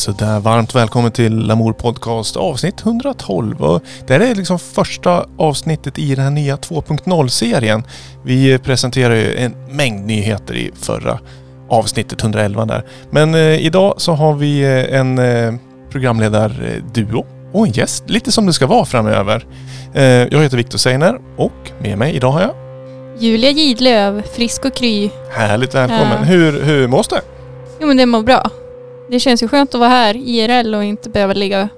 Så där, varmt välkommen till Lamour Podcast avsnitt 112. Och det här är liksom första avsnittet i den här nya 2.0-serien. Vi presenterade ju en mängd nyheter i förra avsnittet 111 där. Men eh, idag så har vi eh, en eh, programledarduo och en gäst, lite som det ska vara framöver. Eh, jag heter Viktor Seiner och med mig idag har jag Julia Gidlöv, frisk och kry. Härligt välkommen. Ja. Hur, hur mås det? Jo men det mår bra. Det känns ju skönt att vara här IRL och inte behöva ligga i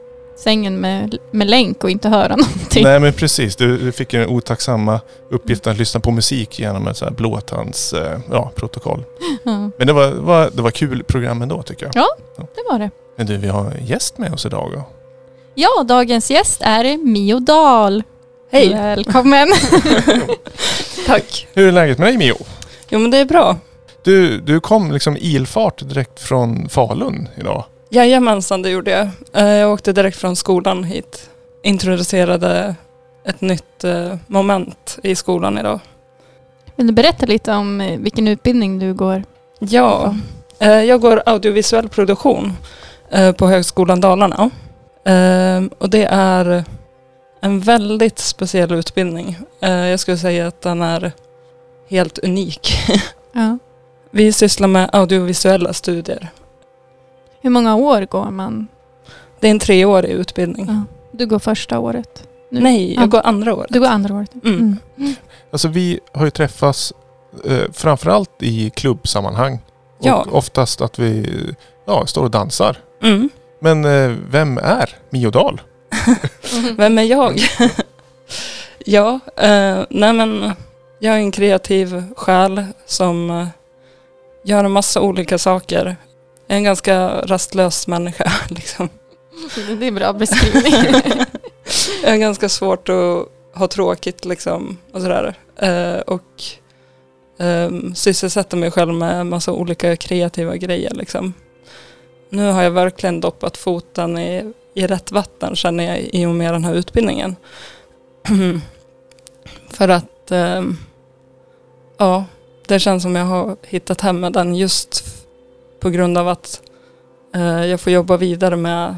sängen med, med länk och inte höra någonting. Nej men precis, du, du fick ju den otacksamma uppgiften att lyssna på musik genom ett så här blåtands eh, ja, protokoll. Ja, Men det var, var, det var kul program ändå tycker jag. det var det. Men du, vi har en gäst med oss idag. då. Ja, dagens gäst är Mio Dahl. Hej! Välkommen. Tack! Hur är läget med dig Mio? Jo men det är bra. Du, du kom liksom ilfart direkt från Falun idag. Jajamensan, det gjorde jag. Eh, Jag åkte direkt från skolan hit. Introducerade ett nytt eh, moment i skolan idag. Vill du berätta lite om eh, vilken utbildning du går? Ja, jag går audiovisuell produktion på Högskolan Dalarna. Och det är en väldigt speciell utbildning. Jag skulle säga att den är helt unik. Ja. Vi sysslar med audiovisuella studier. Hur många år går man? Det är en treårig utbildning. Ja. Du går första året. Nu. Nej, Ja. jag går andra året. Du går andra året. Mm. Mm. Alltså vi har ju träffats eh, framförallt i klubbsammanhang. Och Ja. oftast att vi ja, står och dansar. Mm. Men eh, vem är Mio Dahl? Vem är jag? ja, eh, nej men jag är en kreativ själ som eh, gör en massa olika saker. Jag är en ganska rastlös människa. Liksom. Det är en bra beskrivning. jag har ganska svårt att ha tråkigt liksom, och sådär. Eh, och um, sysselsätter mig själv med en massa olika kreativa grejer. Liksom. Nu har jag verkligen doppat foten i, i rätt vatten känner jag i och med den här utbildningen. För att ehm, ja, det känns som jag har hittat hem med den just på grund av att eh, jag får jobba vidare med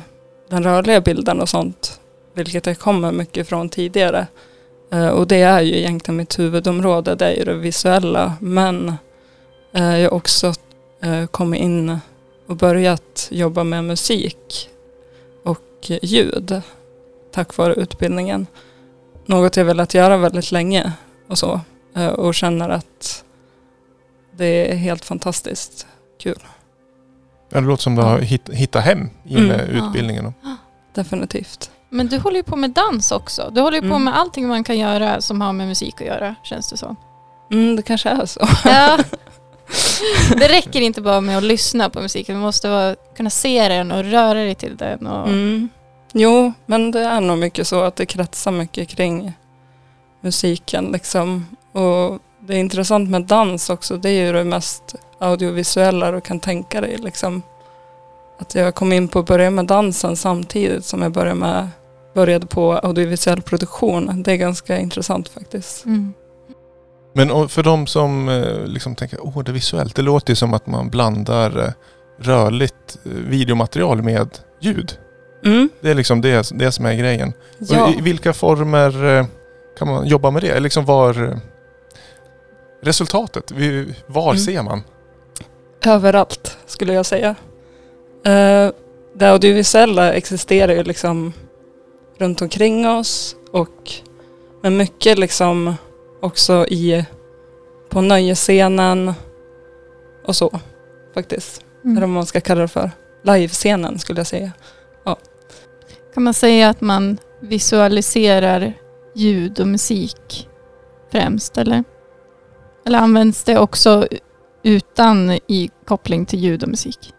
den rörliga bilden och sånt vilket jag kommer mycket från tidigare. Eh, och det är ju egentligen mitt huvudområde, det är ju det visuella. Men eh, jag har också eh, kommit in och börjat jobba med musik och ljud tack vare utbildningen. Något jag velat göra väldigt länge och så. Eh, och känner att det är helt fantastiskt kul. Ja, det låter som du har hitt, hittat hem i Mm. Ja. utbildningen. Definitivt. Men du håller ju på med dans också. Du håller ju på Mm. med allting man kan göra som har med musik att göra, känns det som. Mm, det kanske är så. Ja. Det räcker inte bara med att lyssna på musiken. Du måste vara, kunna se den och röra dig till den. Och, Mm. Jo, men det är nog mycket så att det kretsar mycket kring musiken liksom. Och det är intressant med dans också. Det är ju det mest audiovisuella du kan tänka dig liksom. Att jag kom in på att börja med dansen samtidigt som jag började, med, började på audiovisuell produktion. Det är ganska intressant faktiskt. Mm. Men för de som eh, liksom tänker åh det är visuellt. Det låter ju som att man blandar eh, rörligt eh, videomaterial med ljud. Mm. Det är liksom det, det som är grejen. Ja. Och I vilka former kan man jobba med det? Liksom var resultatet? Var Mm. ser man? Överallt skulle jag säga. Eh, det audiovisuella existerar ju liksom runt omkring oss och men mycket liksom också i på nöjesscenen och så faktiskt. Eller vad Mm. man ska kalla det för. Livescenen skulle jag säga. Kan man säga att man visualiserar ljud och musik främst, eller? Eller används det också utan i koppling till ljud och musik?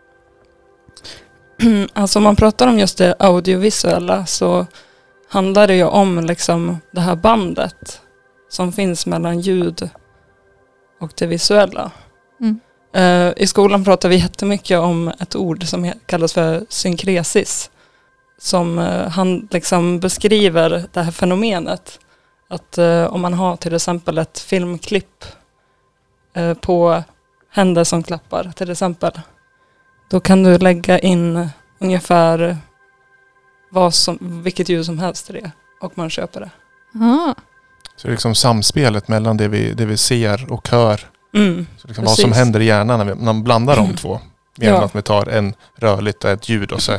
alltså om man pratar om just det audiovisuella så handlar det ju om liksom det här bandet som finns mellan ljud och det visuella. Mm. Eh, I skolan pratar vi jättemycket om ett ord som kallas för synkresis. Som eh, han liksom beskriver det här fenomenet. Att eh, om man har till exempel ett filmklipp på händer som klappar till exempel. Då kan du lägga in ungefär vad som, vilket ljud som helst är det och man köper det. Ah, Så det är liksom samspelet mellan det vi, det vi ser och hör. Mm. Så liksom vad som händer i hjärnan när, vi, när man blandar de två. Mer än Ja. att vi tar en rörligt och ett ljud och så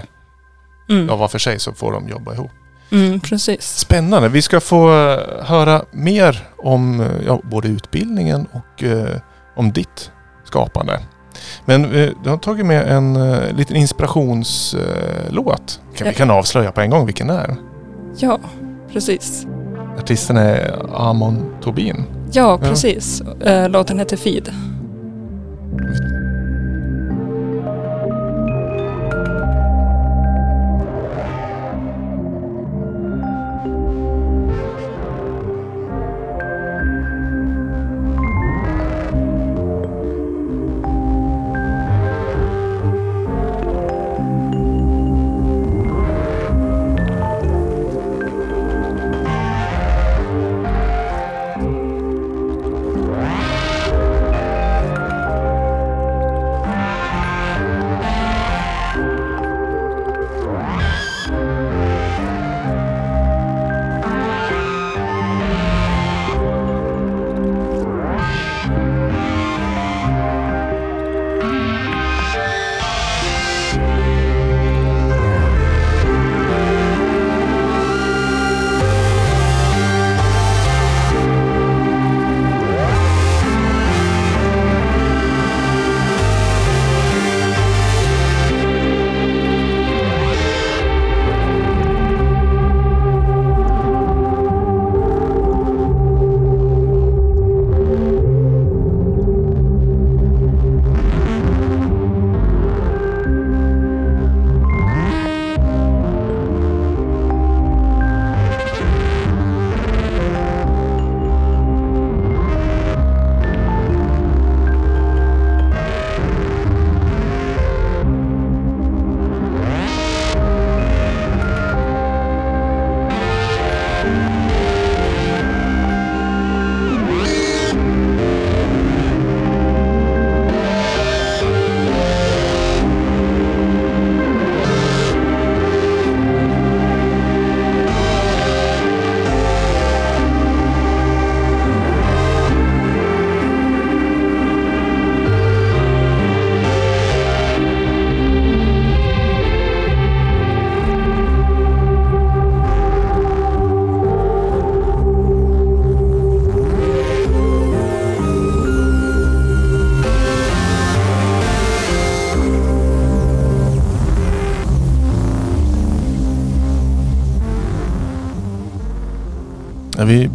Mm. ja, var för sig så får de jobba ihop. Mm, precis. Spännande. Vi ska få eh, höra mer om eh, ja, både utbildningen och eh, om ditt skapande. Men eh, du har tagit med en eh, liten inspirationslåt. Låt. kan, Ja. Vi kan avslöja på en gång vilken det är. Ja, precis. Artisten är Amon Tobin. Ja, precis. Eh, Låten heter Feed.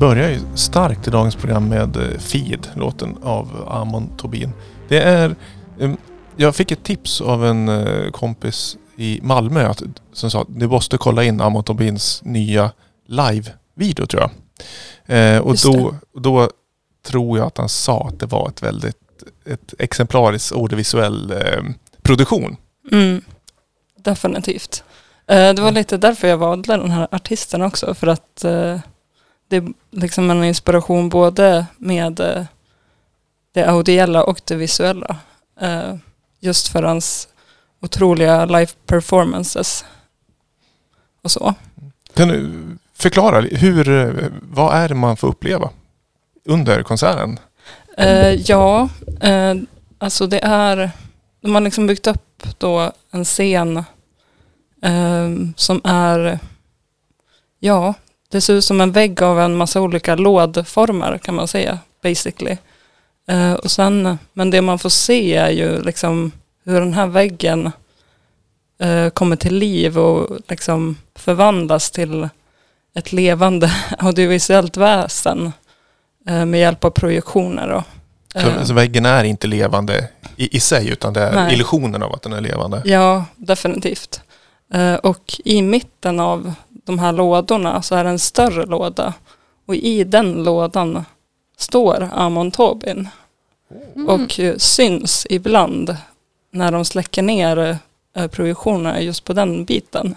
Börjar ju starkt i dagens program med eh, Feed, låten av Amon Tobin. Det är... em, Jag fick ett tips av en eh, kompis i Malmö som sa att du måste kolla in Amon Tobins nya live-video tror jag. Eh, och då, då tror jag att han sa att det var ett väldigt ett exemplariskt audiovisuell eh, produktion. Mm, definitivt. Det var lite därför jag valde den här artisten också. För att det är liksom en inspiration både med eh, det audiella och det visuella. Eh, just för hans otroliga live performances. Och så. Kan du förklara, hur, vad är det man får uppleva under konserten? Eh, ja, eh, alltså det är, de har liksom byggt upp då en scen eh, som är, ja, det ser ut som en vägg av en massa olika lådformer kan man säga, basically. Eh, och sen, men det man får se är ju liksom hur den här väggen eh, kommer till liv och liksom förvandlas till ett levande audiovisuellt väsen eh, med hjälp av projektioner. Då. Så, så väggen är inte levande i, i sig utan det är Nej. illusionen av att den är levande. Ja, definitivt. Och i mitten av de här lådorna så är det en större låda. Och i den lådan står Amon Tobin. Mm. Och eh, syns ibland när de släcker ner eh, projektionerna just på den biten.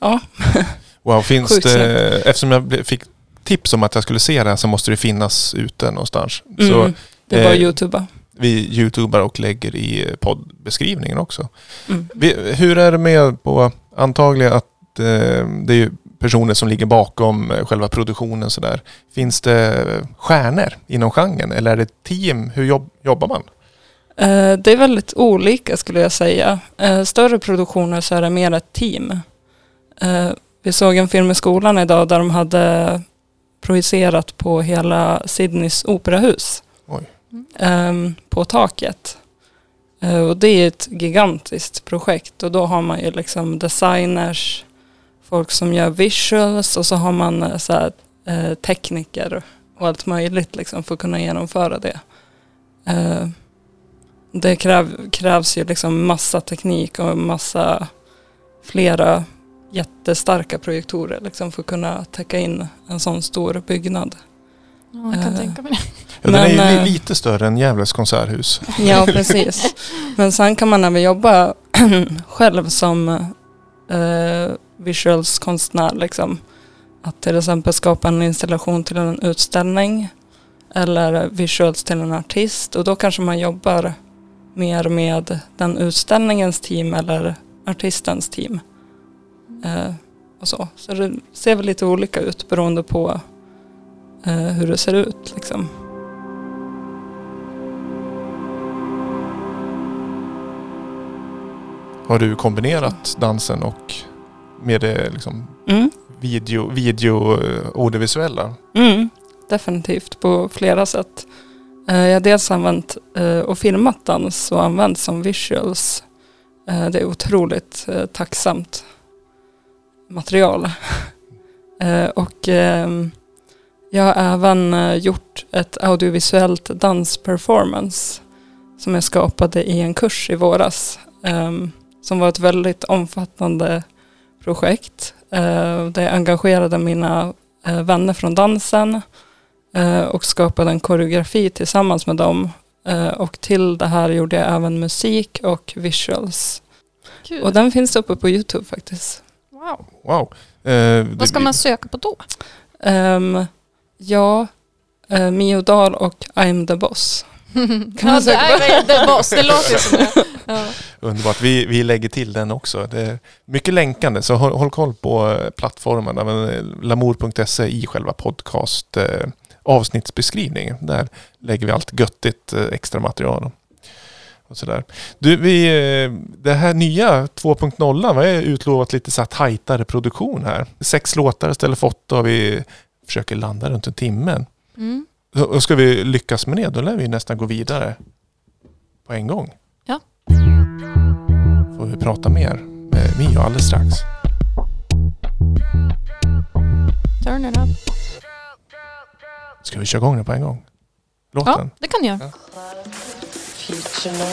Ja, Wow, finns Sjukt det, eftersom jag fick tips om att jag skulle se det här så måste det finnas ute någonstans. Så mm, det var eh, Youtube. vi youtubar och lägger i poddbeskrivningen också. Mm. Vi, hur är det med på, antagligen att det är ju personer som ligger bakom eh, själva produktionen sådär. Finns det stjärnor inom genren eller är det team? Hur jobb, jobbar man? Eh, Det är väldigt olika skulle jag säga. Eh, Större produktioner så är det mer ett team. Eh, Vi såg en film i skolan idag där de hade projicerat på hela Sydneys operahus. Oj. ehm, På taket. Eh, Och det är ett gigantiskt projekt och då har man ju liksom designers, folk som gör visuals och så har man eh, så här, eh, tekniker och allt möjligt liksom för att kunna genomföra det. Eh, det kräv, krävs ju liksom massa teknik och massa flera jättestarka projektorer liksom för att kunna täcka in en sån stor byggnad. Ja, jag kan Eh, tänka mig det. Ja, den är ju eh, lite större än Gävles konserthus. Ja, precis. Men sen kan man även jobba själv som eh, visuals-konstnär. Liksom. Att till exempel skapa en installation till en utställning eller visuals till en artist. Och då kanske man jobbar mer med den utställningens team eller artistens team. Eh, och så. så det ser väl lite olika ut beroende på eh, hur det ser ut. Liksom. Har du kombinerat dansen och med det liksom Mm. video, video eh, och det visuella? Mm, definitivt på flera sätt. Eh, Jag har dels använt eh, och filmat dans och använt som visuals. Det är otroligt tacksamt material. Och ehm, jag har även gjort ett audiovisuellt dansperformance som jag skapade i en kurs i våras. ehm, Som var ett väldigt omfattande projekt. Eh, Där jag engagerade mina eh, vänner från dansen eh, och skapade en koreografi tillsammans med dem. Och till det här gjorde jag även musik och visuals. Kul. Och den finns uppe på Youtube faktiskt. wow. Wow. Eh, Vad ska det- man söka på då? Um, ja, Mio Dahl och I'm the boss. Kan man ja, det på? är väl The Boss, det låter ju som det. Ja. Underbart. Vi, vi lägger till den också. Det är mycket länkande, så håll, håll koll på eh, plattformarna. Men, eh, Lamour.se i själva podcast eh, avsnittsbeskrivningen. Där lägger vi allt göttigt eh, extra material. Och sådär. Du, vi, eh, det här nya 2.0 vi har utlovat lite så här tajtare produktion här. Sex låtar istället för åtta och vi försöker landa runt en timme. Mm. Och ska vi lyckas med det, då lär vi nästan gå vidare på en gång. Ja. Får vi prata mer med Mio alldeles strax. Turn it up. Ska vi köra igång den på en gång? Låten? Ja, det kan jag. Future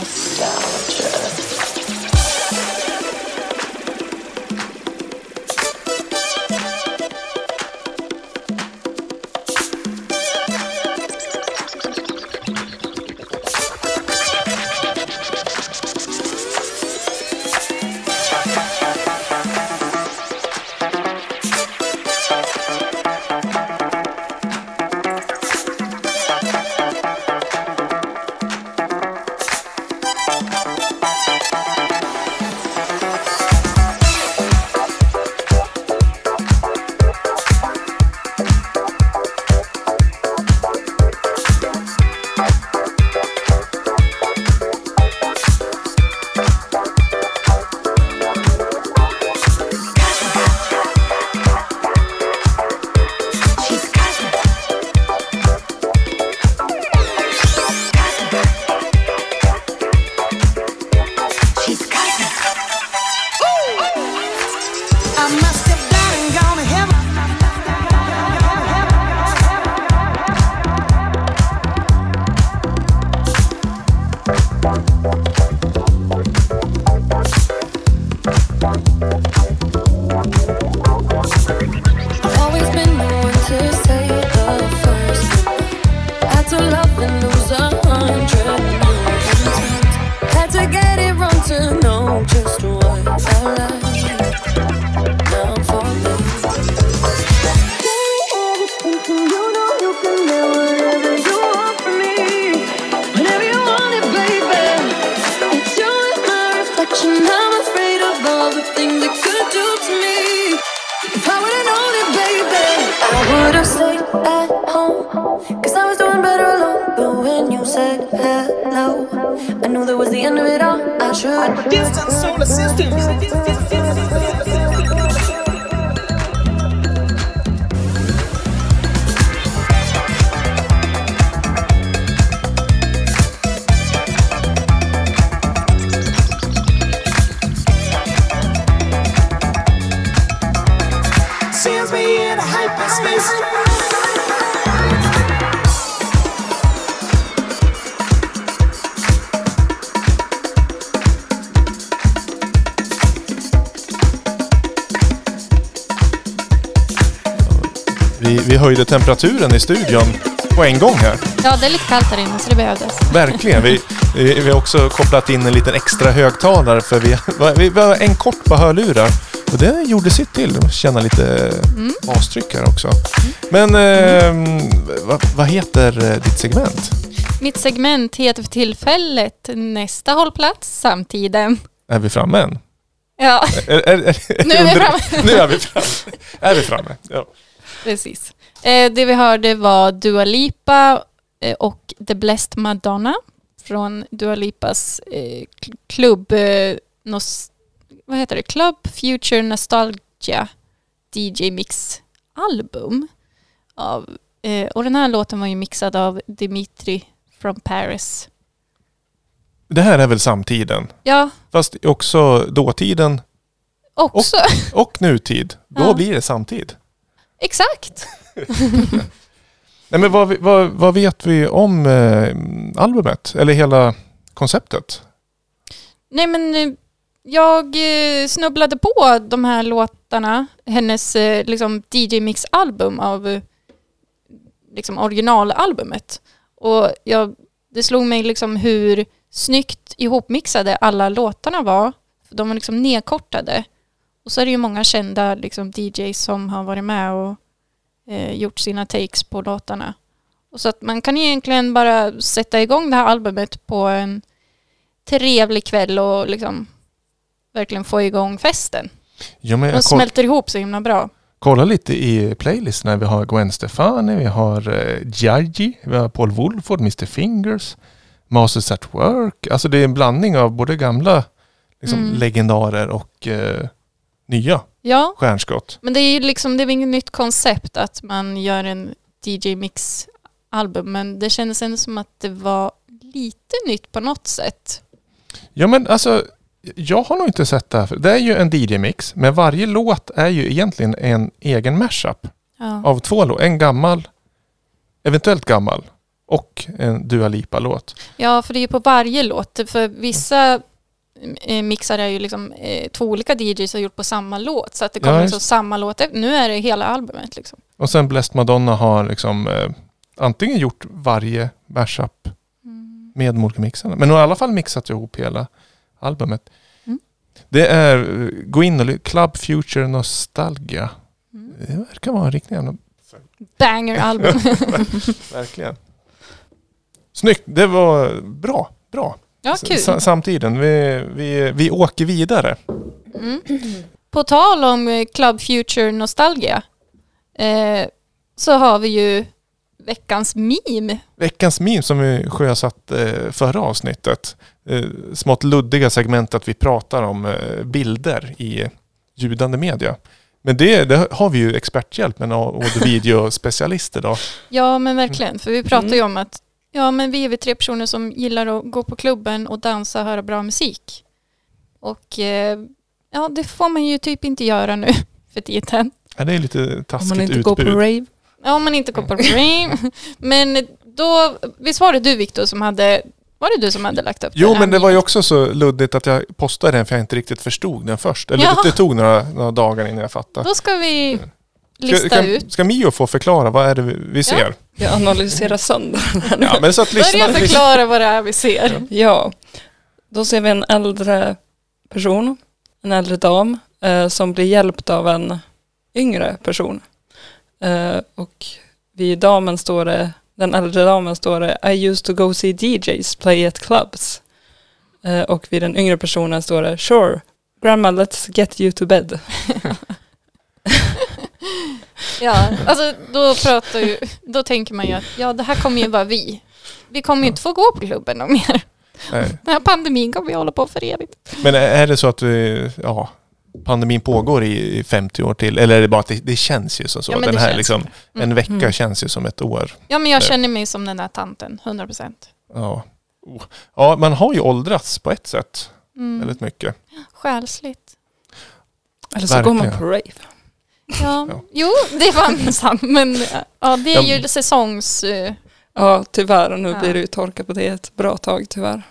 end of it all. I should. Distant solar systems. Höjde temperaturen i studion på en gång här. Ja, det är lite kallt här inne så det behövdes. Verkligen. Vi, vi har också kopplat in en liten extra högtalare för vi, vi, har en kort på hörlurar. Och det gjorde sitt till. att Känna lite Mm. bastryck här också. Men eh, vad, vad heter eh, ditt segment? Mitt segment heter för tillfället Nästa hållplats, samtiden. Är vi framme än? Ja, Är, är, är, Nu är vi framme. nu är vi framme. Är vi framme? Ja. precis. Eh, det vi hörde var Dua Lipa eh, och The Blessed Madonna från Dua Lipas eh, kl- klubb... Eh, nos, vad heter det? Club Future Nostalgia DJ Mix album. Av, och den här låten var ju mixad av Dimitri from Paris. Det här är väl samtiden? Ja, Fast också dåtiden också. och nutid. Då Ja. blir det samtid. Exakt. Nej, men vad, vad, vad vet vi om eh, albumet? Eller hela konceptet? Nej men eh, jag eh, snubblade på de här låtarna, hennes eh, liksom DJ Mix-album av liksom originalalbumet. Och jag, det slog mig liksom hur snyggt ihopmixade alla låtarna var. De var liksom nedkortade. Och så är det ju många kända liksom, DJs som har varit med och eh, gjort sina takes på låtarna. Och så att man kan egentligen bara sätta igång det här albumet på en trevlig kväll och liksom verkligen få igång festen. Ja, men De smälter ihop så himla bra. kolla lite i playlisten. Vi har Gwen Stefani, vi har eh, Giorgi, vi har Paul Woolford, Mr Fingers, Masters at Work. Alltså det är en blandning av både gamla liksom, Mm. legendarer och eh, nya Ja, stjärnskott. men det är ju liksom, det är inget nytt koncept att man gör en DJ Mix album, men det kändes ändå som att det var lite nytt på något sätt. Ja men alltså, jag har nog inte sett det här. Det är ju en DJ-mix, men varje låt är ju egentligen en egen mashup Ja. av två låtar. En gammal, eventuellt gammal, och en Dua Lipa-låt. Ja, för det är ju på varje låt. För vissa mixar är ju liksom eh, två olika DJs har gjort på samma låt. Så att det Ja, kommer just- liksom samma låt. Nu är det hela albumet liksom. Och sen Blessed Madonna har liksom eh, antingen gjort varje mashup Mm. med mixarna. Men har i alla fall mixat ihop hela albumet. Mm. Det är, eh, gå in och Club Future Nostalgia. Mm. Det verkar vara en riktig jävla Banger-album. Verkligen. Snyggt. Det var bra. Bra. Ja, kul. Samtiden. Vi, vi, vi åker vidare. Mm. På tal om eh, Club Future Nostalgia eh, så har vi ju veckans meme. Veckans meme som vi sjösatt eh, förra avsnittet. Eh, smått luddiga segment att vi pratar om eh, bilder i ljudande media. Men det, det har vi ju experthjälp med och videospecialister då. Ja, men verkligen. För vi pratar Mm. ju om att ja, men vi är väl tre personer som gillar att gå på klubben och dansa och höra bra musik. Och eh, ja, det får man ju typ inte göra nu för tiden. Ja, det är lite Om taskigt man inte utbud. går på rave. Ja, om man inte går på rave. Men då, visst var det du Viktor som hade, var det du som hade lagt upp Jo, här men det var ju också så luddigt att jag postade den för jag inte riktigt förstod den först. Eller Jaha. det, det tog några, några dagar innan jag fattade. Då ska vi Ska, lista kan, ut. ska Mio få förklara vad är det vi, ser? Jag analyserar sönder den här nu. Ja, men så att Börja förklara vad det är vi ser. Ja, då ser vi en äldre person, en äldre dam, eh, som blir hjälpt av en yngre person. Eh, och vid damen står det, den äldre damen står det I used to go see DJs play at clubs. Eh, och vid den yngre personen står det Sure, grandma let's get you to bed. Ja, alltså då pratar ju, då tänker man ju att ja, det här kommer ju vara vi. Vi kommer ju inte få gå på klubben och mer. Nej. Den här pandemin kommer vi hålla på för evigt. Men är det så att vi, ja, pandemin pågår i 50 år till? Eller är det bara att det, det känns ju som så? Ja, Den här liksom, en vecka Mm. känns ju som ett år. Ja, men jag Nej. känner mig som den där tanten, 100 procent. Ja. Ja, man har ju åldrats på ett sätt Mm. väldigt mycket. Själsligt. Eller så går man Verkligen. på rave. Ja. Ja. Jo, det var sant. Men ja, det är Ja. ju säsongs... eh, Ja, tyvärr. Och nu Ja. blir det ju torka på det ett bra tag tyvärr.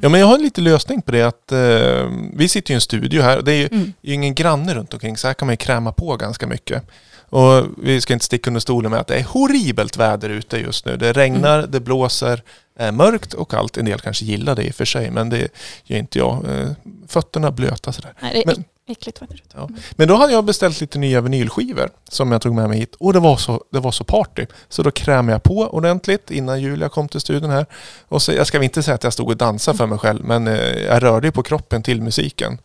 Ja, men jag har en liten lösning på det att eh, vi sitter ju i en studio här och det är ju, Mm. ju ingen granne runt omkring så här kan man ju kräma på ganska mycket. Och vi ska inte sticka under stolen med att det är horribelt väder ute just nu. Det regnar, Mm. det blåser, är mörkt och kallt. En del kanske gillar det i och för sig men det gör inte jag. Eh, Fötterna blöta sådär. Nej, det är Men- äckligt var det. Ja. Men då hade jag beställt lite nya vinylskivor som jag tog med mig hit och det var så, det var så party. Så då krämade jag på ordentligt innan Julia kom till studion här. Och så, jag ska väl inte säga att jag stod och dansade för mig själv men eh, jag rörde på kroppen till musiken.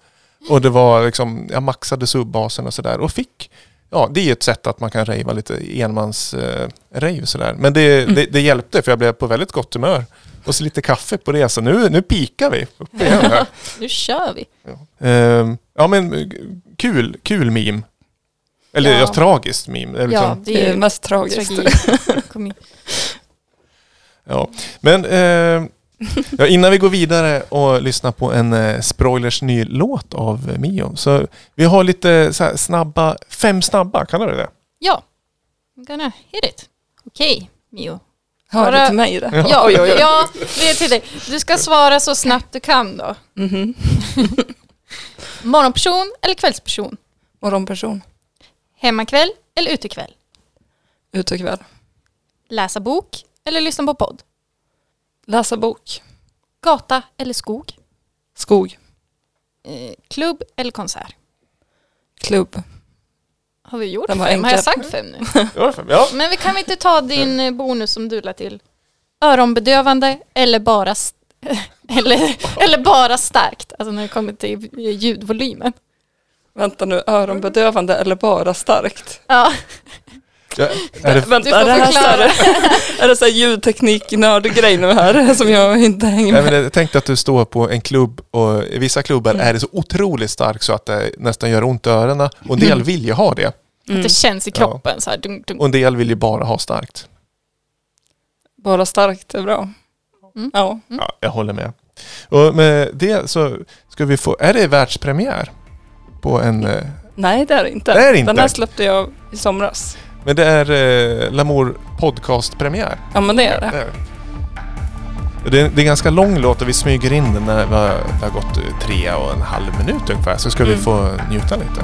Och det var liksom, jag maxade subbasen och sådär och fick Ja, det är ju ett sätt att man kan rejva lite enmans eh, sådär. Men det, det, det hjälpte för jag blev på väldigt gott humör. Och så lite kaffe på det, så nu, nu pikar vi upp igen här. Nu kör vi. Ehm, ja men eh, kul, kul meme. Eller Ja. ja. tragiskt meme. Det är Ja, Liksom, det är ju mest tragiskt. ja. Men ehm, ja, innan vi går vidare och lyssnar på en eh, Sproilers ny låt av eh, Mio. Så vi har lite så här snabba, fem snabba, kallar du det? Ja, I'm gonna hit it. Okej, Mio. Bara- det till mig det? Ja. Ja, oj, oj. ja, det är till dig. Du ska svara så snabbt du kan då. Mhm. Morgonperson eller kvällsperson? Morgonperson. Hemmakväll eller utekväll? Utekväll. Läsa bok eller lyssna på podd? Läsa bok. Gata eller skog? Skog. Eh, klubb eller konsert? Klubb. Har vi gjort fem? Har jag sagt fem nu? Ja, fem. ja. Men vi kan vi inte ta din eh, bonus som du lade till? Öronbedövande eller bara, eller, eller bara starkt? Alltså när det kommer till ljudvolymen. Vänta nu, öronbedövande eller bara starkt? Ja, Ja, är det, Vänta, är det här så förklara. här, är det så här ljudteknik-nörd-grej nu här som jag inte hänger nej, med? men jag tänkte att du står på en klubb och i vissa klubbar Mm. är det så otroligt starkt så att det nästan gör ont i öronen. Och en del Mm. vill ju ha det. att det känns i kroppen så här. Dunk, dunk. Och en del vill ju bara ha starkt. Bara starkt är bra. Mm. Ja. Ja, jag håller med. Och med det så ska vi få, är det världspremiär? På en, eh, Nej, det är det inte. Det är det inte. Den här släppte jag i somras. Men det är eh, Lamour podcastpremiär. Ja, men det är det. Det är det. Är, en ganska lång låt och vi smyger in den när vi har, det har gått eh, tre och en halv minut ungefär. Så ska vi Mm. få njuta lite.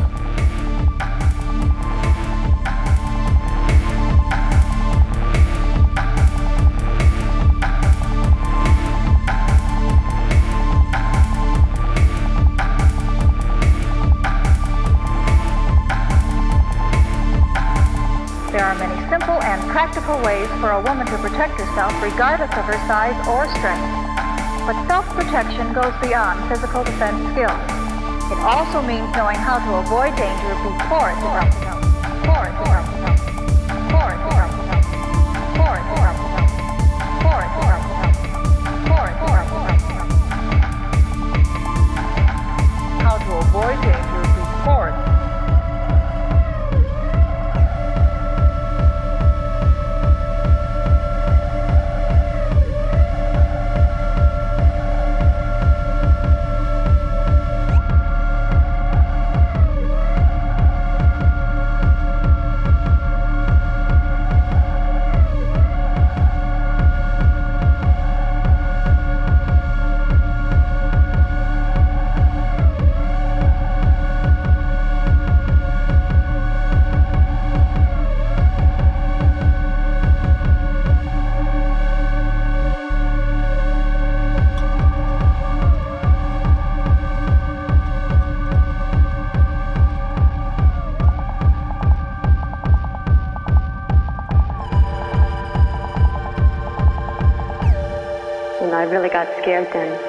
For a woman to protect herself regardless of her size or strength. But self-protection goes beyond physical defense skills. It also means knowing how to avoid danger before it becomes before it becomes shared them.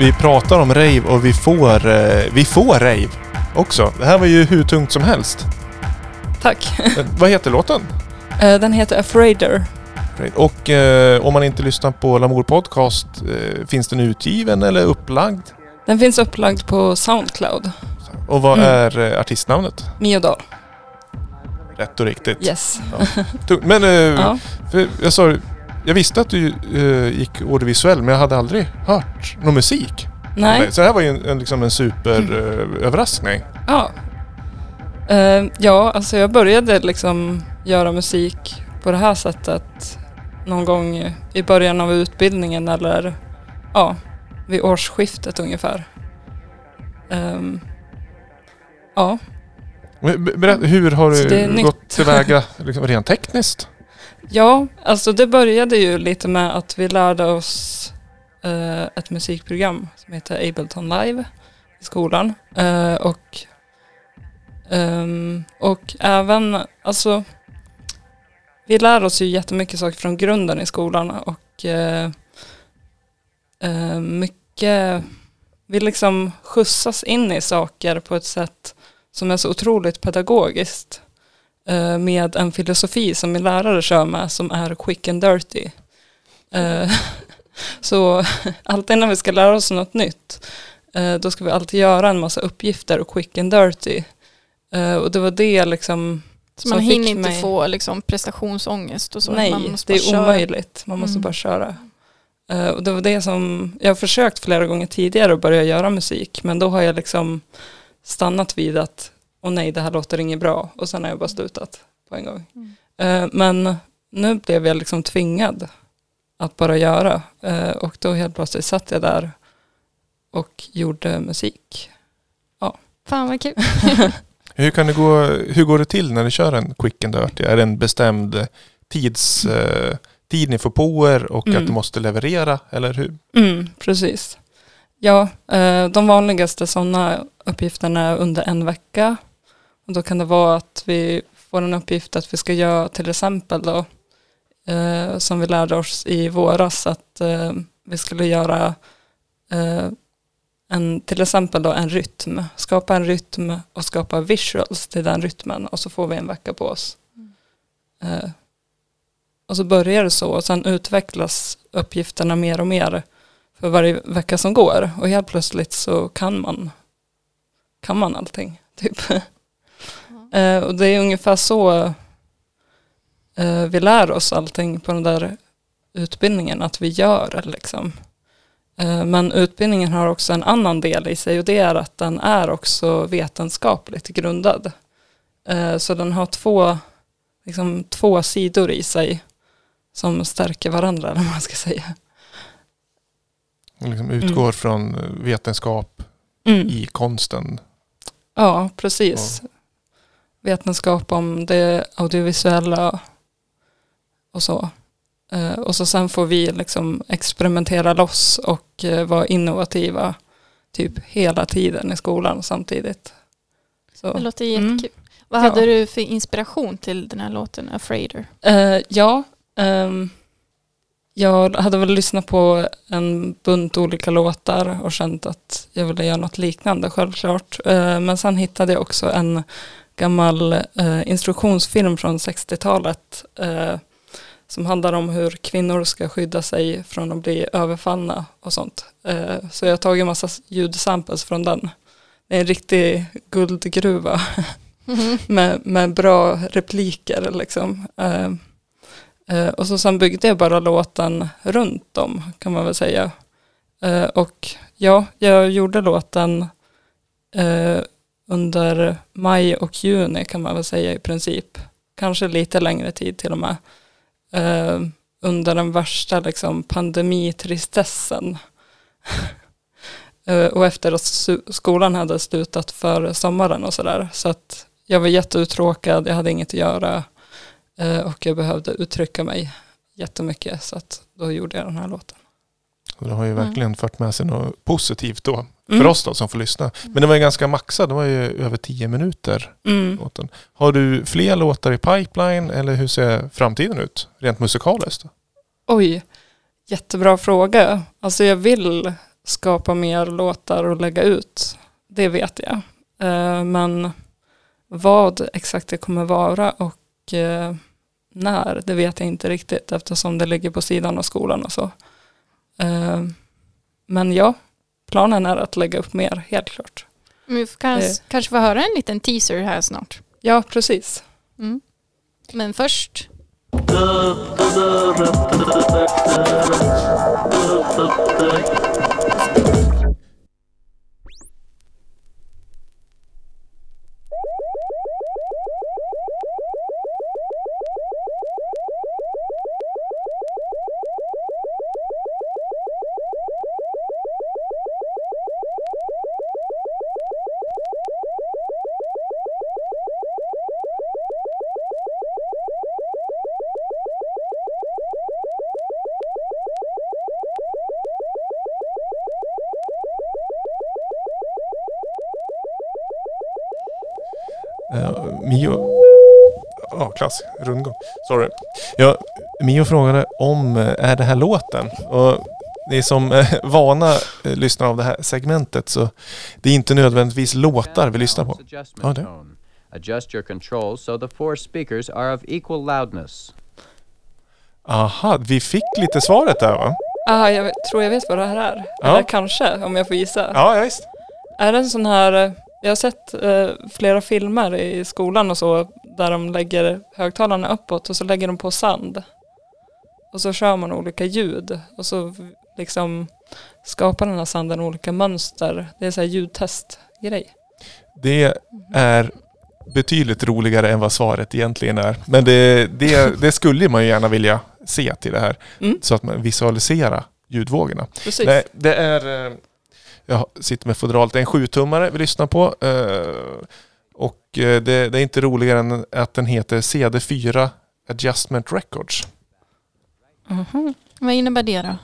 Vi, pratar om rave och vi får, eh, vi får rave också. Det här var ju hur tungt som helst. Tack. Vad heter låten? Eh, Den heter Afraider. Och eh, om man inte lyssnar på Lamour Podcast, eh, finns den utgiven eller upplagd? Den finns upplagd på Soundcloud. Och vad Mm. är eh, artistnamnet? Miodal. Rätt och riktigt. Yes. Tungt. Men eh, Ja. för jag sa jag visste att du eh, gick audiovisuell men jag hade aldrig hört någon musik. Nej. Så det här var ju en, en, liksom en superöverraskning. Ja. Eh, ja, alltså jag började liksom göra musik på det här sättet någon gång i början av utbildningen eller ja, vid årsskiftet ungefär. Ehm, ja, Berätta, hur har du nytt. gått tillväga liksom, rent tekniskt? Ja, alltså det började ju lite med att vi lärde oss eh, ett musikprogram som heter Ableton Live i skolan. Eh, och, ehm, och även, alltså vi lär oss ju jättemycket saker från grunden i skolan och eh, eh, mycket, vi liksom skjutsas in i saker på ett sätt som är så otroligt pedagogiskt med en filosofi som min lärare kör med som är quick and dirty. Eh, så alltid när vi ska lära oss något nytt eh, då ska vi alltid göra en massa uppgifter och quick and dirty. Eh, och det var det liksom Så man hinner inte mig- få liksom, prestationsångest och så. Nej, man måste det är köra. omöjligt. Man måste Mm. bara köra. Eh, och det var det som, jag har försökt flera gånger tidigare att börja göra musik, men då har jag liksom stannat vid att, åh nej, det här låter inget bra, och sen har jag bara slutat på en gång. Mm. Eh, men nu blev jag liksom tvingad att bara göra, Eh, och då helt plötsligt satt jag där och gjorde musik. Fan vad kul. Hur, kan det gå, hur går det till när ni kör en quick and dirty? Är det en bestämd tids, eh, tid ni får på er och Mm. att du måste leverera? Eller hur? Mm, precis. Ja, de vanligaste sådana uppgifterna är under en vecka. Och då kan det vara att vi får en uppgift att vi ska göra till exempel då, eh, som vi lärde oss i våras, att eh, vi skulle göra eh, en, till exempel då en rytm, skapa en rytm och skapa visuals till den rytmen och så får vi en vecka på oss. Eh, och så börjar det så och sen utvecklas uppgifterna mer och mer för varje vecka som går och helt plötsligt så kan man kan man allting typ. Eh, och det är ungefär så eh, vi lär oss allting på den där utbildningen att vi gör liksom. Eh, men utbildningen har också en annan del i sig och det är att den är också vetenskapligt grundad. Så den har två, liksom, två sidor i sig som stärker varandra eller vad man ska säga. Liksom utgår från eh, vetenskap Mm. i konsten. Ja, precis. Vetenskap om det audiovisuella och så. Eh, och så sen får vi liksom experimentera loss och eh, vara innovativa typ hela tiden i skolan samtidigt. Så, Det låter Mm. jättekul. Vad Ja. hade du för inspiration till den här låten, Afraider? Eh, ja, ehm, jag hade väl lyssnat på en bunt olika låtar och känt att jag ville göra något liknande självklart. Eh, men sen hittade jag också en gammal eh, instruktionsfilm från 60-talet eh, som handlar om hur kvinnor ska skydda sig från att bli överfallna och sånt. Eh, så jag har tagit en massa ljudsamples från den. Det är en riktig guldgruva med, med bra repliker liksom. Eh, eh, och så sen byggde jag bara låten runt dem kan man väl säga. Eh, och ja, jag gjorde låten under maj och juni kan man väl säga i princip. Kanske lite längre tid till och med. Eh, under den värsta liksom, pandemitristessen. Eh, och efter att skolan hade slutat för sommaren och sådär. Så att jag var jätteuttråkad, jag hade inget att göra eh, och jag behövde uttrycka mig jättemycket så att då gjorde jag den här låten. Och Det har ju Mm. verkligen fört med sig något positivt då. För Mm. oss då som får lyssna. Men det var ju ganska maxad. Det var ju över tio minuter. Mm. Låten. Har du fler låtar i pipeline eller hur ser framtiden ut? Rent musikaliskt? Oj, jättebra fråga. Alltså jag vill skapa mer låtar och lägga ut. Det vet jag. Eh, men vad exakt det kommer vara och eh, när, det vet jag inte riktigt eftersom det ligger på sidan av skolan och så. Eh, men ja, planen är att lägga upp mer, helt klart. Vi får kanske, Eh. kanske få höra en liten teaser här snart. Ja, precis. Mm. Men först, Ja, klass. Rundgång. Sorry. Ja, Mio frågade om, eh, är det här låten? Och ni som är vana eh, lyssnare av det här segmentet så det är inte nödvändigtvis låtar vi lyssnar på. Ja, det. Adjust your controls so the four speakers are of equal loudness. Aha, vi fick lite svaret där va? Ah, jag vet, tror jag vet vad det här är. Ja. Eller kanske, om jag får gissa. Ja, ja visst. Är det en sån här, eh, jag har sett eh, flera filmer i skolan och så, där de lägger högtalarna uppåt och så lägger de på sand. Och så kör man olika ljud och så liksom skapar den här sanden olika mönster. Det är så här ljudtestgrej. Det är betydligt roligare än vad svaret egentligen är. Men det, det, det skulle man ju gärna vilja se till det här. Mm. Så att man visualiserar ljudvågorna. Precis. Nej, det är... eh, Jag sitter med fodralet. Det är en sjutummare vi lyssnar på. Och eh, det, det är inte roligare än att den heter CD4 Adjustment Records. Mhm. vad innebär det då?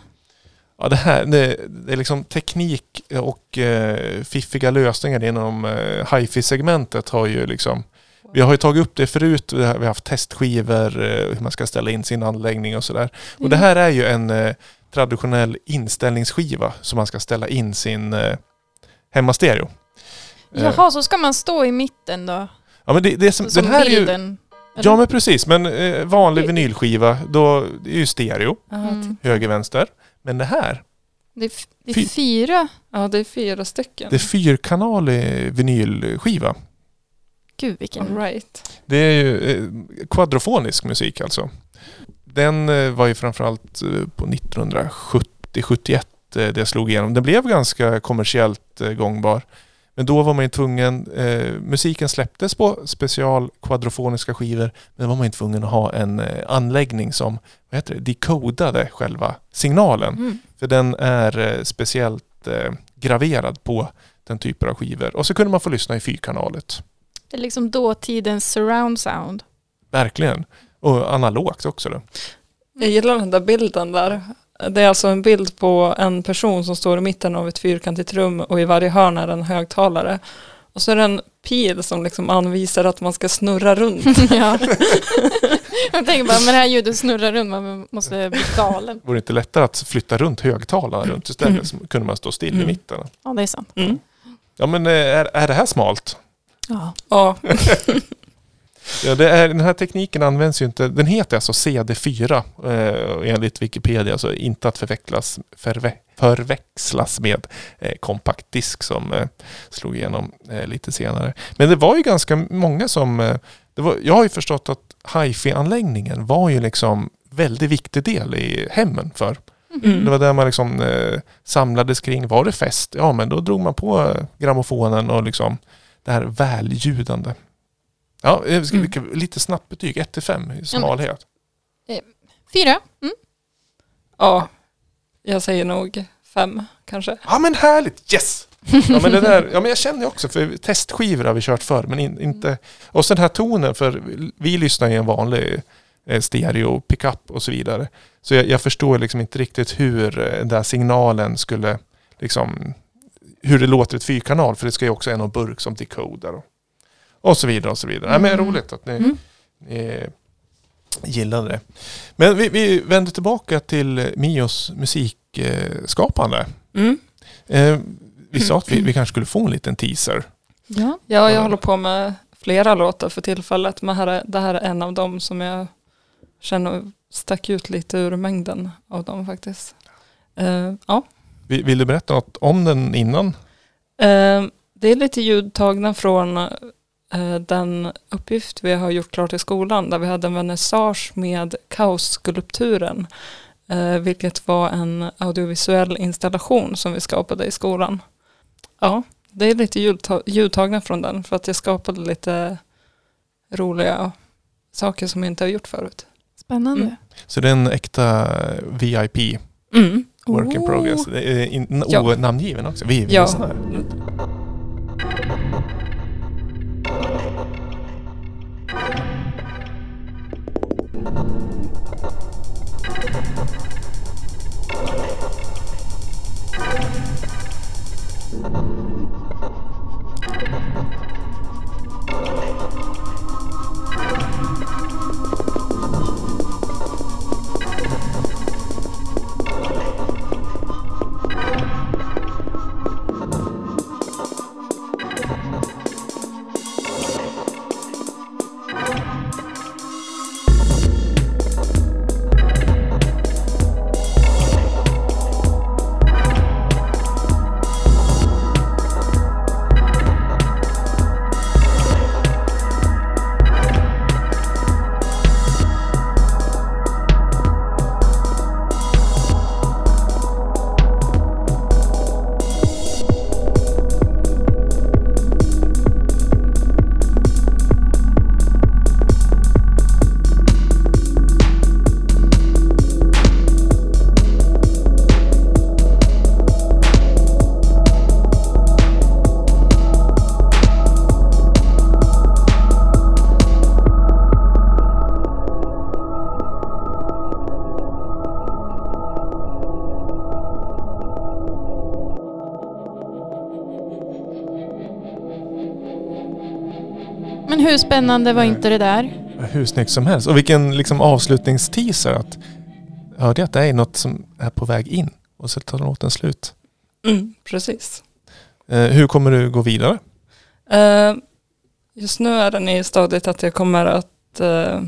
Ja, det här det, det är liksom teknik och eh, fiffiga lösningar inom eh, hifi-segmentet har ju liksom vi har ju tagit upp det förut, vi har haft testskivor, eh, hur man ska ställa in sin anläggning och sådär. Och det här är ju en eh, traditionell inställningsskiva som man ska ställa in sin eh, hemmastereo. Eh, Jaha, så ska man stå i mitten då? Ja men det, det är som, Som den här är ju, bilden? Ja men precis, men eh, vanlig vinylskiva, då det är ju stereo, Mm. höger, vänster. Men det här, Det är, det är Fy- fyra. Ja, det är fyra stycken. det är fyrkanalig vinylskiva. Gud vilken... All right. Det är ju eh, kvadrofonisk musik alltså. Den eh, var ju framförallt eh, på 1970-71 eh, det slog igenom. Den blev ganska kommersiellt eh, gångbar. Men då var man ju tvungen, eh, musiken släpptes på special kvadrofoniska skivor, men då var man ju tvungen att ha en eh, anläggning som, vad heter det, dekodade själva signalen. Mm. För den är eh, speciellt eh, graverad på den typen av skivor. Och så kunde man få lyssna i fyrkanalet. Det är liksom dåtidens surround sound. Verkligen. Och analogt också då. Jag gillar den där bilden där. Det är alltså en bild på en person som står i mitten av ett fyrkantigt rum och i varje hörn är en högtalare. Och så är det en pil som liksom anvisar att man ska snurra runt. ja. Jag tänker bara, men det här ljudet snurrar runt, man måste bli galen. Vore det inte lättare att flytta runt högtalarna runt istället? Så kunde man stå still i Mm. mitten. Ja, det är sant. Mm. Ja men eh, är, är det här smalt? Ja. Ja, Ja, det är, den här tekniken används ju inte. Den heter alltså CD4 eh, enligt Wikipedia. Alltså inte att förväxlas, förvä, förväxlas med eh, kompakt disk som eh, slog igenom eh, lite senare. Men det var ju ganska många som... Eh, det var, jag har ju förstått att hifi-anläggningen var ju liksom väldigt viktig del i hemmen för. Det mm. var där man liksom eh, samlades kring. Var det fest? Ja men då drog man på eh, grammofonen och liksom det här välljudande. Ja, eh, ska vi, lite snabbt betyg. 1 till 5 i smalhet. Fyra. Mm. ja, jag säger nog fem kanske. Ja men härligt! Yes! Ja men det där, ja men jag känner också för testskivor har vi kört förr men in, inte... Och så den här tonen för vi lyssnar i en vanlig eh, stereo, pickup och så vidare. Så jag, jag förstår liksom inte riktigt hur eh, den där signalen skulle liksom... Hur det låter i ett fyrkanal för det ska ju också vara någon burk som decoder och, och så vidare och så vidare. Ja, men Mm. roligt att ni, Mm. ni gillade det. Men vi, vi vänder tillbaka till Mios musikskapande. Mm. Eh, vi sa att vi, vi kanske skulle få en liten teaser. Ja. Ja, jag håller på med flera låtar för tillfället. Men här är, det här är en av dem som jag känner stack ut lite ur mängden av dem faktiskt. Eh, ja. Vill, du berätta något om den innan? Eh, det är lite ljud tagna från den uppgift vi har gjort klart i skolan där vi hade en vernissage med kaosskulpturen. Eh, vilket var en audiovisuell installation som vi skapade i skolan. Ja, det är lite ljudta- ljudtagna från den för att jag skapade lite roliga saker som jag inte har gjort förut. Spännande. Mm. Så det är en äkta VIP, Mm. work in Oh. progress. Det är in, Ja. onamngiven också. Vi, vi Ja. lyssnar. Men hur spännande var inte det där? Hur snyggt som helst. Och vilken liksom avslutningsteaser. Att, hörde jag att det är något som är på väg in och så tar låten slut. Mm, precis. Eh, hur kommer du gå vidare? Eh, just nu är den i stadiet att jag kommer att eh,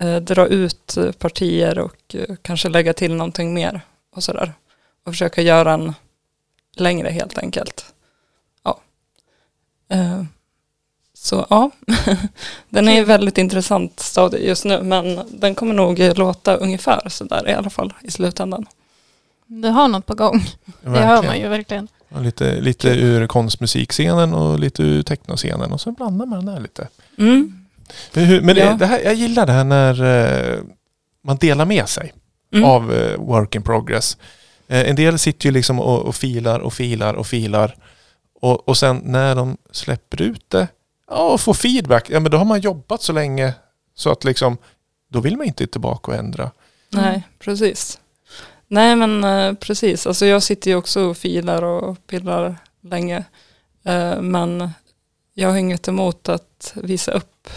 eh, dra ut partier och eh, kanske lägga till någonting mer och sådär. Och försöka göra en längre helt enkelt. Ja. Så ja, den är väldigt intressant stadie just nu men den kommer nog låta ungefär sådär i alla fall i slutändan. Du har något på gång. Det hör man ju verkligen. Ja, Lite, lite ur konstmusikscenen och lite ur technoscenen och så blandar man det där lite. Mm. Men det, Ja. det här, jag gillar det här när eh, man delar med sig Mm. av eh, work in progress. Eh, en del sitter ju liksom och, och filar och filar och filar. Och, och sen när de släpper ut det ja, och får feedback, ja men då har man jobbat så länge så att liksom då vill man inte tillbaka och ändra. Nej, precis. Nej men eh, precis, alltså jag sitter ju också och filar och pillar länge. Eh, men jag har inget emot att visa upp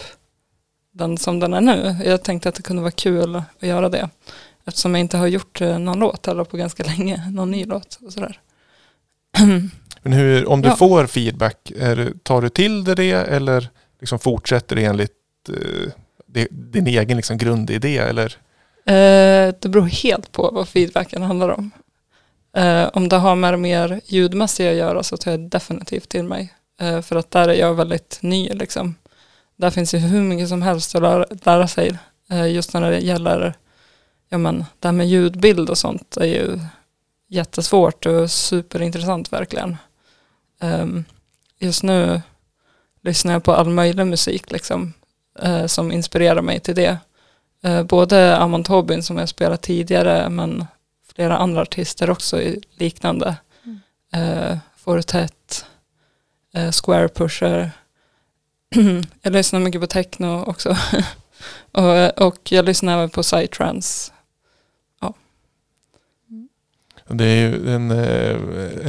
den som den är nu. Jag tänkte att det kunde vara kul att göra det. Eftersom jag inte har gjort eh, någon låt eller på ganska länge, någon ny låt och sådär. Men hur, om du Ja. får feedback, är, tar du till dig det eller liksom fortsätter det enligt eh, det- din egen liksom grundidé? Eller? Eh, det beror helt på vad feedbacken handlar om. Eh, om det har med det mer ljudmässiga att göra så tar jag definitivt till mig. Eh, för att där är jag väldigt ny liksom. Där finns ju hur mycket som helst att lära, lära sig. Eh, just när det gäller ja, men, det här med ljudbild och sånt är ju jättesvårt och superintressant verkligen. Ehm, just nu lyssnar jag på all möjlig musik liksom, eh, som inspirerar mig till det. Eh, både Amon Tobin som jag spelat tidigare men flera andra artister också i liknande. Mm. Eh, Fortet, Square Pusher. jag lyssnar mycket på techno också. och, och jag lyssnar även på psytrance. Det är ju en eh,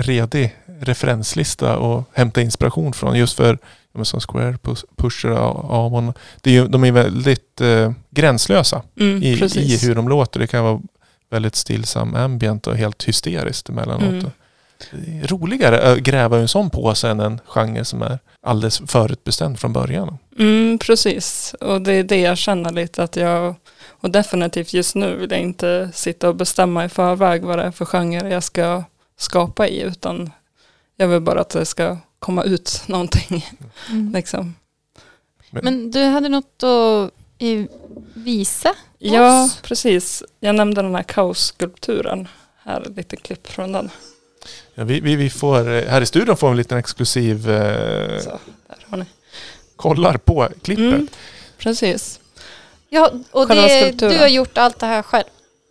redig referenslista att hämta inspiration från just för som Square, Pus- Pusher, A- Amon. Det är ju, de är väldigt eh, gränslösa Mm, i, i hur de låter. Det kan vara väldigt stillsam ambient och helt hysteriskt emellanåt. Mm. Det är roligare att gräva en sån påse än en genre som är alldeles förutbestämd från början. Mm, precis, och det är det jag känner lite att jag, och definitivt just nu vill jag inte sitta och bestämma i förväg vad det är för genre jag ska skapa i, utan jag vill bara att det ska komma ut någonting. Mm. Liksom. Men du hade något att visa Ja, oss? precis. Jag nämnde den här kaosskulpturen. Här är ett litet klipp från den. Ja, vi, vi, vi får, eh, här i studion får vi en liten exklusiv eh, Så, där har ni. kollar på klippet. Mm, precis. Ja, och det, du har gjort allt det här själv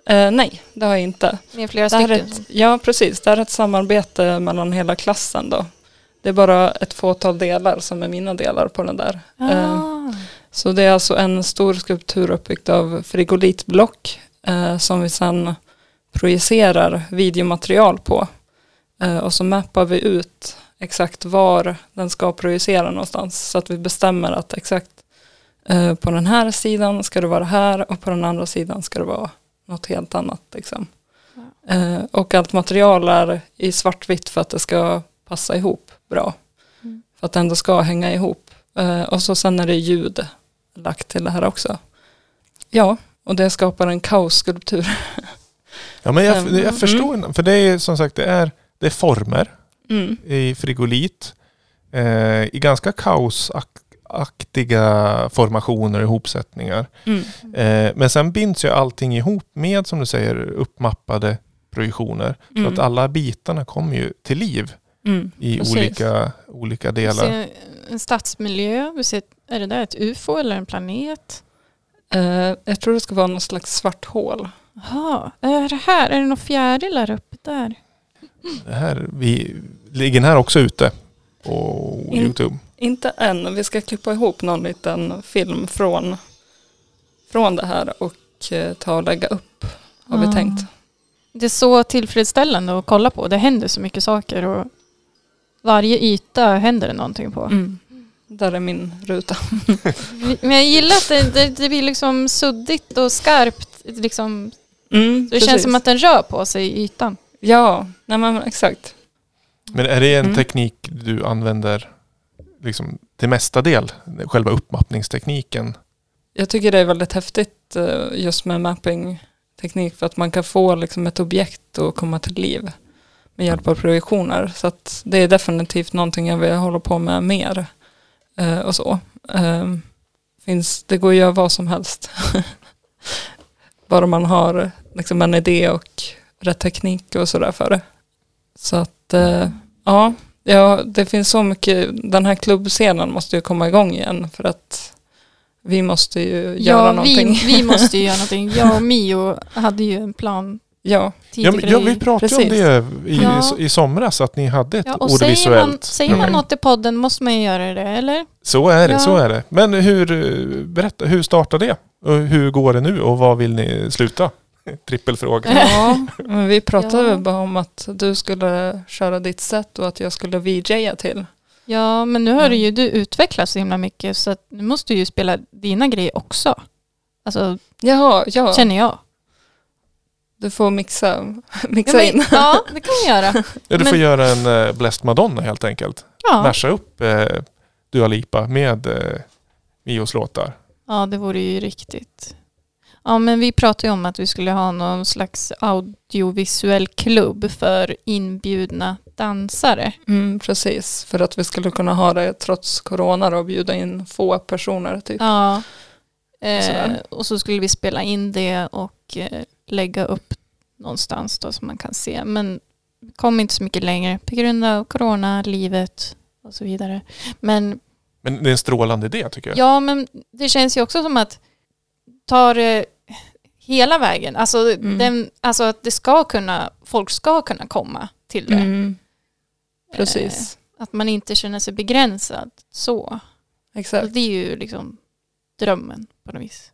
Eh, nej, det har jag inte. med flera Det stycken. ett, ja, precis. Det här är ett samarbete mellan hela klassen då. Det är bara ett fåtal delar som är mina delar på den där. Eh, Ah. Så det är alltså en stor skulptur uppbyggd av frigolitblock eh, som vi sedan projicerar videomaterial på. Eh, och så mappar vi ut exakt var den ska projicera någonstans. Så att vi bestämmer att exakt eh, på den här sidan ska det vara här och på den andra sidan ska det vara något helt annat. Liksom. Eh, och allt material är i svartvitt för att det ska passa ihop bra. Mm. För att det ändå ska hänga ihop. Eh, och så sen är det ljud lagt till det här också. Ja, och det skapar en kaosskulptur. Ja, men jag, Mm. jag förstår, för det är som sagt det är, det är former Mm. i frigolit eh, i ganska kaosaktiga formationer och ihopsättningar. Mm. Eh, men sen binds ju allting ihop med, som du säger, uppmappade projektioner. Så Mm. att alla bitarna kommer ju till liv Mm. i Precis. olika, olika Vi delar. ser en stadsmiljö. Vi ser, är det där ett UFO eller en planet? Eh, jag tror det ska vara någon slags svart hål. Jaha, är det här? Är det några fjärilar uppe där? Det här, vi ligger den här också ute på In- Youtube. Inte än, vi ska klippa ihop någon liten film från, från det här och eh, ta och lägga upp, har vi Ah. tänkt. Det är så tillfredsställande att kolla på. Det händer så mycket saker och varje yta händer det någonting på. Mm. Där är min ruta. Men jag gillar att det, det, det blir liksom suddigt och skarpt. Liksom, Mm, det känns precis. som att den rör på sig i ytan. Ja, nej men exakt. Men är det en Mm. teknik du använder liksom till mesta del? Själva uppmappningstekniken? Jag tycker det är väldigt häftigt eh, just med mapping-teknik för att man kan få liksom ett objekt att komma till liv med hjälp av projektioner. Så att det är definitivt någonting jag vill hålla på med mer. eh, och så. Eh, finns, det går att göra vad som helst. Bara man har liksom en idé och rätt teknik och sådär för det. Så att eh, ja, ja, det finns så mycket. Den här klubbscenen måste ju komma igång igen för att vi måste ju göra Ja, någonting. vi, vi måste ju göra någonting. Jag och Mio hade ju en plan Ja, Ja, men, ja, vi pratade om Precis. det i, Ja. i somras, att ni hade ett Ja, och säger ordvisuellt man, säger man något i podden måste man ju göra det, eller? Så är det, Ja. så är det. Men hur, eh, berätta, hur startade det? Och hur går det nu och vad vill ni sluta? Trippelfråga. ja men vi pratade Ja. väl bara om att du skulle köra ditt sätt och att jag skulle VJa till. Ja, men nu har Ja. ju du utvecklats så himla mycket så att nu måste du ju spela dina grejer också. Alltså, Jaha, ja. känner jag. Du får mixa, Ja, mixa men, in. ja, det kan vi göra. Ja, du får Men- göra en uh, Blessed Madonna helt enkelt. Ja, Masha upp uh, Dua Lipa med uh, Mios låtar. ja det vore ju riktigt. Ja, men vi pratade ju om att vi skulle ha någon slags audiovisuell klubb för inbjudna dansare. Mm, precis, för att vi skulle kunna ha det trots corona och bjuda in få personer. Typ. Ja. Eh, och så skulle vi spela in det och eh, lägga upp någonstans då som man kan se. Men kom inte så mycket längre på grund av corona, livet och så vidare. Men Men det är en strålande idé tycker jag. ja, men det känns ju också som att ta det hela vägen. Alltså, Mm. den, alltså att det ska kunna, folk ska kunna komma till det. Mm, precis, Eh, att man inte känner sig begränsad så. exakt. Och det är ju liksom drömmen på något vis.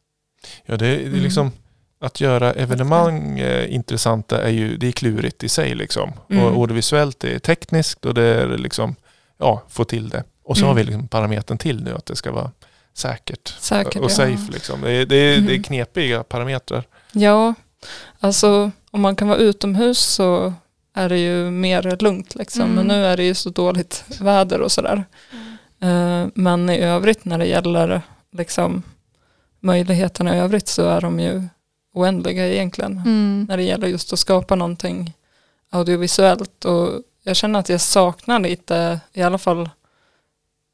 Ja, det, är- det är Mm. liksom att göra evenemang eh, intressanta är ju det är klurigt i sig liksom. Mm. Och, och det visuellt det är tekniskt och det är liksom ja, få till det. Och så Mm. har vi liksom parametern till nu att det ska vara säkert, Säkert, och ja. safe liksom. Det är, det, är, det är Mm. knepiga parametrar. Ja, alltså om man kan vara utomhus så är det ju mer lugnt liksom. Mm. Men nu är det ju så dåligt väder och sådär. Eh, men i övrigt när det gäller liksom möjligheterna i övrigt så är de ju oändliga egentligen. Mm. När det gäller just att skapa någonting audiovisuellt. Och jag känner att jag saknar lite, i alla fall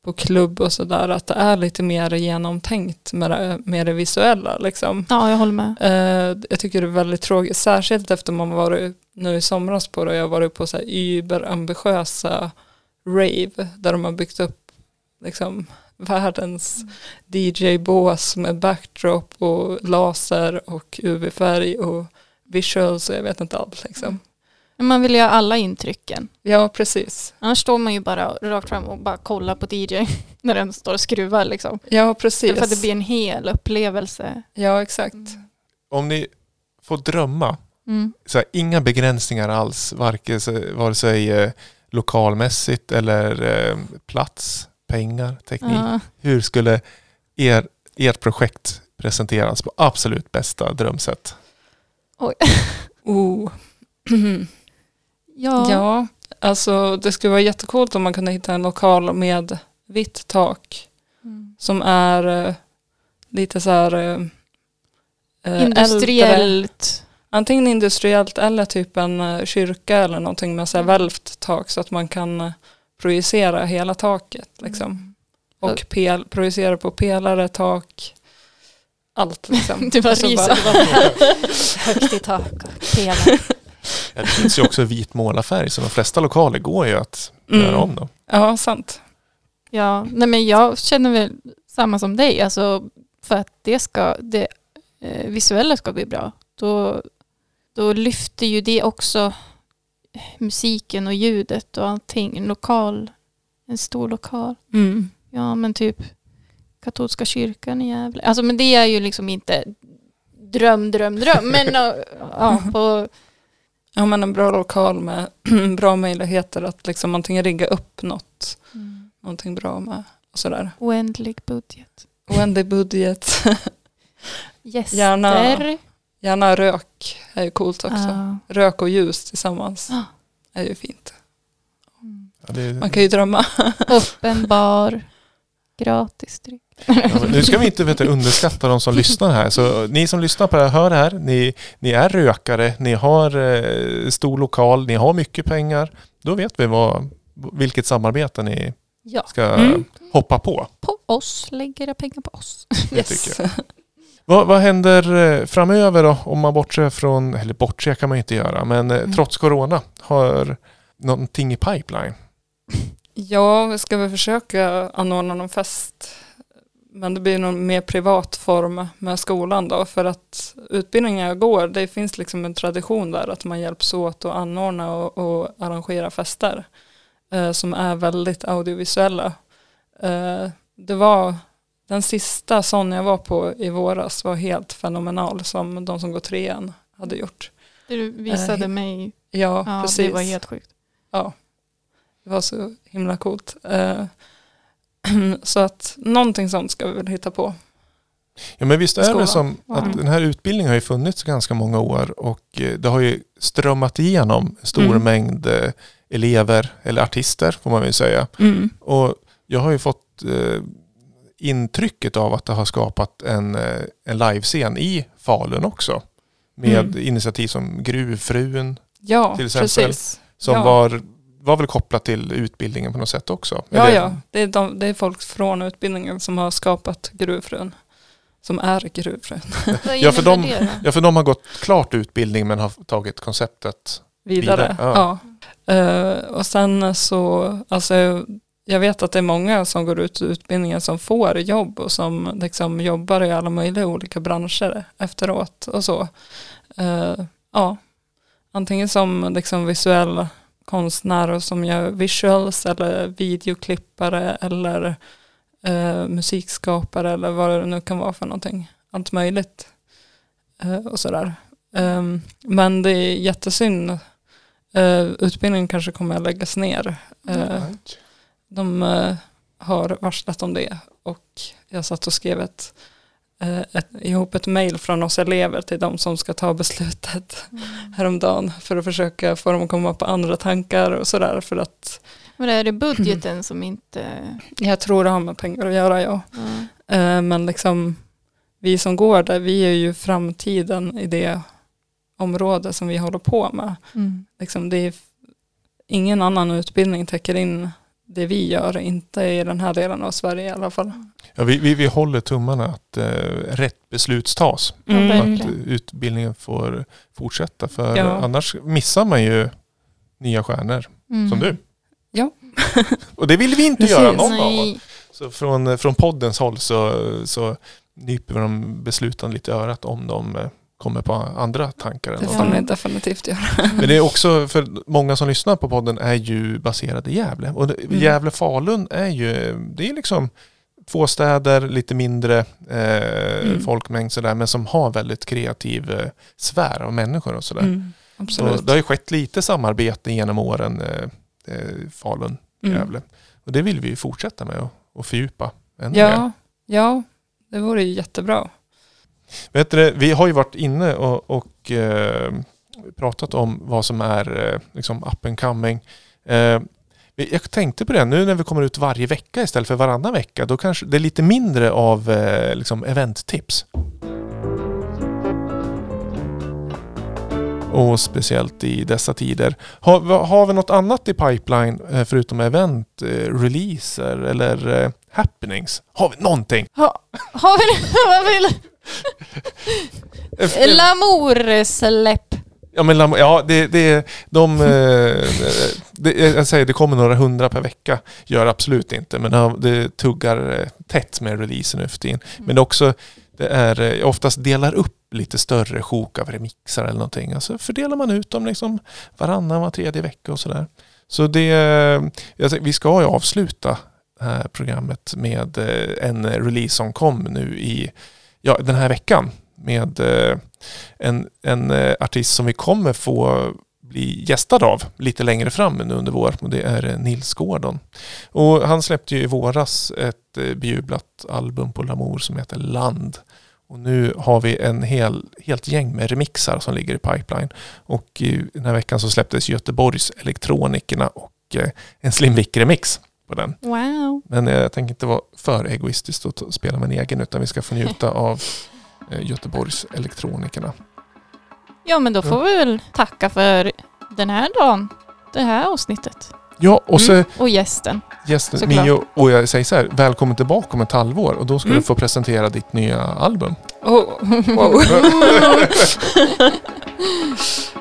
på klubb och sådär, att det är lite mer genomtänkt med det, med det visuella. Liksom. Ja, jag håller med. Eh, jag tycker det är väldigt tråkigt, särskilt efter man varit nu i somras på det, jag har varit på så här überambitiösa rave, där de har byggt upp liksom världens DJ-bås med backdrop och laser och UV-färg och visuals och jag vet inte allt liksom. Men Man vill ju ha alla intrycken. Ja, precis. Annars står man ju bara rakt fram och bara kollar på DJ när den står och skruvar liksom. Ja, precis. För att det blir en hel upplevelse. Ja, exakt. Om ni får drömma, Mm. så här, inga begränsningar alls, varken, så- vare sig eh, lokalmässigt eller eh, plats, pengar, teknik. Ja. Hur skulle er, ert projekt presenteras på absolut bästa drömsätt? Oh. Ja. Ja, alltså det skulle vara jättecoolt om man kunde hitta en lokal med vitt tak Mm. som är eh, lite så här eh, eh, äldre. Industriellt. Antingen industriellt eller typ en eh, kyrka eller någonting med så här välvt tak så att man kan eh, projicera hela taket liksom. Och pel, projicera på pelare, tak, allt liksom. Alltså riset. bara- Det var högt i tak och pelare. Ja, det finns ju också vit målarfärg så de flesta lokaler går ju att Mm. göra om dem. Ja, sant. Ja, nej men jag känner väl samma som dig. Alltså för att det ska, det eh, visuella ska bli bra. Då, då lyfter ju det också musiken och ljudet och allting. En lokal, en stor lokal. Mm. Ja men typ katolska kyrkan i Gävle. Alltså men det är ju liksom inte dröm, dröm, dröm. Men ja, på, Ja men en bra lokal med bra möjligheter att liksom antingen rigga upp något, någonting bra med och sådär. oändlig budget. Oändlig budget, Gäster. Gärna. gärna rök är ju coolt också. Ja. Rök och ljus tillsammans Ja. är ju fint. Ja, det, Man kan ju drömma. Öppen bar. Gratis dryck. Ja, nu ska vi inte vet, underskatta de som lyssnar här. Så ni som lyssnar på det här, hör det här. Ni, ni är rökare, ni har eh, stor lokal, ni har mycket pengar. Då vet vi vad, vilket samarbete ni Ja. ska Mm. hoppa på. På oss. Lägger era pengar på oss. Det tycker jag. Vad, vad händer eh, framöver då? Om man bortser från, eller bortser kan man inte göra, men eh, Mm. trots corona har någonting i pipeline. Ja, vi ska väl försöka anordna någon fest. Men det blir någon mer privat form med skolan då. För att utbildningen jag går, det finns liksom en tradition där att man hjälps åt att anordna och, och arrangera fester. Eh, som är väldigt audiovisuella. Eh, det var den sista sån jag var på i våras var helt fenomenal som de som går trean hade gjort. Det du visade Eh, mig. Ja, Ja, precis. det var helt sjukt. Ja, det var så himla coolt. Så att någonting sånt ska vi väl hitta på. Ja men visst är det som att den här utbildningen har ju funnits ganska många år och eh, det har ju strömmat igenom en stor Mm. mängd eh, elever eller artister får man väl säga. Och jag har ju fått eh, intrycket av att det har skapat en, en livescen i Falun också. Med Mm. initiativ som Gruvfrun Ja, Till exempel. precis. som Ja. var, var väl kopplat till utbildningen på något sätt också. Ja, Eller- ja. Det är, de, det är folk från utbildningen som har skapat Gruvfrun. Som är Gruvfrun. Ja, för de- det? Ja, för de har gått klart utbildning men har tagit konceptet. Vidare. Vidare, ja. Ja. Eh, och sen så, alltså jag vet att det är många som går ut utbildningen som får jobb och som liksom jobbar i alla möjliga olika branscher efteråt och så. Eh, ja, antingen som liksom visuell konstnär och som gör visuals eller videoklippare eller eh, musikskapare eller vad det nu kan vara för någonting. Allt möjligt. Eh, och sådär. Ehm, men det är jättesynd. Eh, utbildningen kanske kommer att läggas ner. Eh, de eh, har varslat om det och jag satt och skrev ett eh, ett, ihop ett mejl från oss elever till de som ska ta beslutet häromdagen för att försöka få dem att komma på andra tankar och sådär för att Men är det budgeten som inte... jag tror det har med pengar att göra ja. Eh, Men liksom vi som går där, vi är ju framtiden i det område som vi håller på med. Mm. Liksom det är, ingen annan utbildning täcker in det vi gör, inte i den här delen av Sverige i alla fall. Ja, vi, vi, vi håller tummarna att eh, rätt beslut tas. Mm. Att eh, utbildningen får fortsätta. För Ja. annars missar man ju nya stjärnor Mm. som du. Ja. Och det vill vi inte Precis. göra någon av oss. Nej. Så från, från poddens håll så, så nyper vi de beslutande lite örat om de eh, kommer på andra tankar. Än Det får ni definitivt göra. Men det är också, för många som lyssnar på podden är ju baserade i Gävle. Och Mm. Gävle-Falun är ju, det är liksom två städer, lite mindre eh, Mm. folkmängd sådär, men som har väldigt kreativ eh, sfär av människor och sådär. Mm, Så absolut. det har ju skett lite samarbete genom åren, eh, eh, Falun, Mm. Gävle. Och det vill vi ju fortsätta med och, och fördjupa ännu mer. Ja, ja, det vore ju jättebra. Vet du, vi har ju varit inne och, och eh, pratat om vad som är eh, liksom up and coming. Eh, jag tänkte på det, nu när vi kommer ut varje vecka istället för varannan vecka, då kanske det är lite mindre av eh, liksom eventtips. Och speciellt i dessa tider. Har, har vi något annat i pipeline eh, förutom event, eh, releaser eller eh, happenings? Har vi någonting? Ha, har vi vad vill... Lamour-släpp. Ja, men lam- ja det, det, de, eh, det, jag säger det kommer några hundra per vecka. Gör absolut inte, men det- tuggar eh, tätt med releasen nu för tiden. Men det är också, det är eh, jag oftast delar upp lite större sjok av remixar eller någonting. Alltså fördelar man ut dem liksom varannan, var tredje vecka och sådär. Så det, jag säger, vi ska ju avsluta det här programmet med en release som kom nu i, ja den här veckan. Med eh, en, en eh, artist som vi kommer få bli gästad av lite längre fram nu under vår och det är eh, Nils Gordon. Och han släppte ju i våras ett bejublat album på Lamour som heter Land. Och nu har vi en hel, helt gäng med remixar som ligger i pipeline. Och den här veckan så släpptes Göteborgs Elektronikerna och en Slim Vic-remix på den. Wow. Men eh, jag tänker inte vara för egoistiskt och spela med en egen utan vi ska få njuta av eh, Göteborgs Elektronikerna. Ja, men då får vi väl tacka för den här dagen. Det här avsnittet. Ja, och så Mm. Och gästen. gästen Såklart. Mio, och jag säger så här, välkommen tillbaka om ett halvår och då ska Mm. du få presentera ditt nya album. Oh, wow.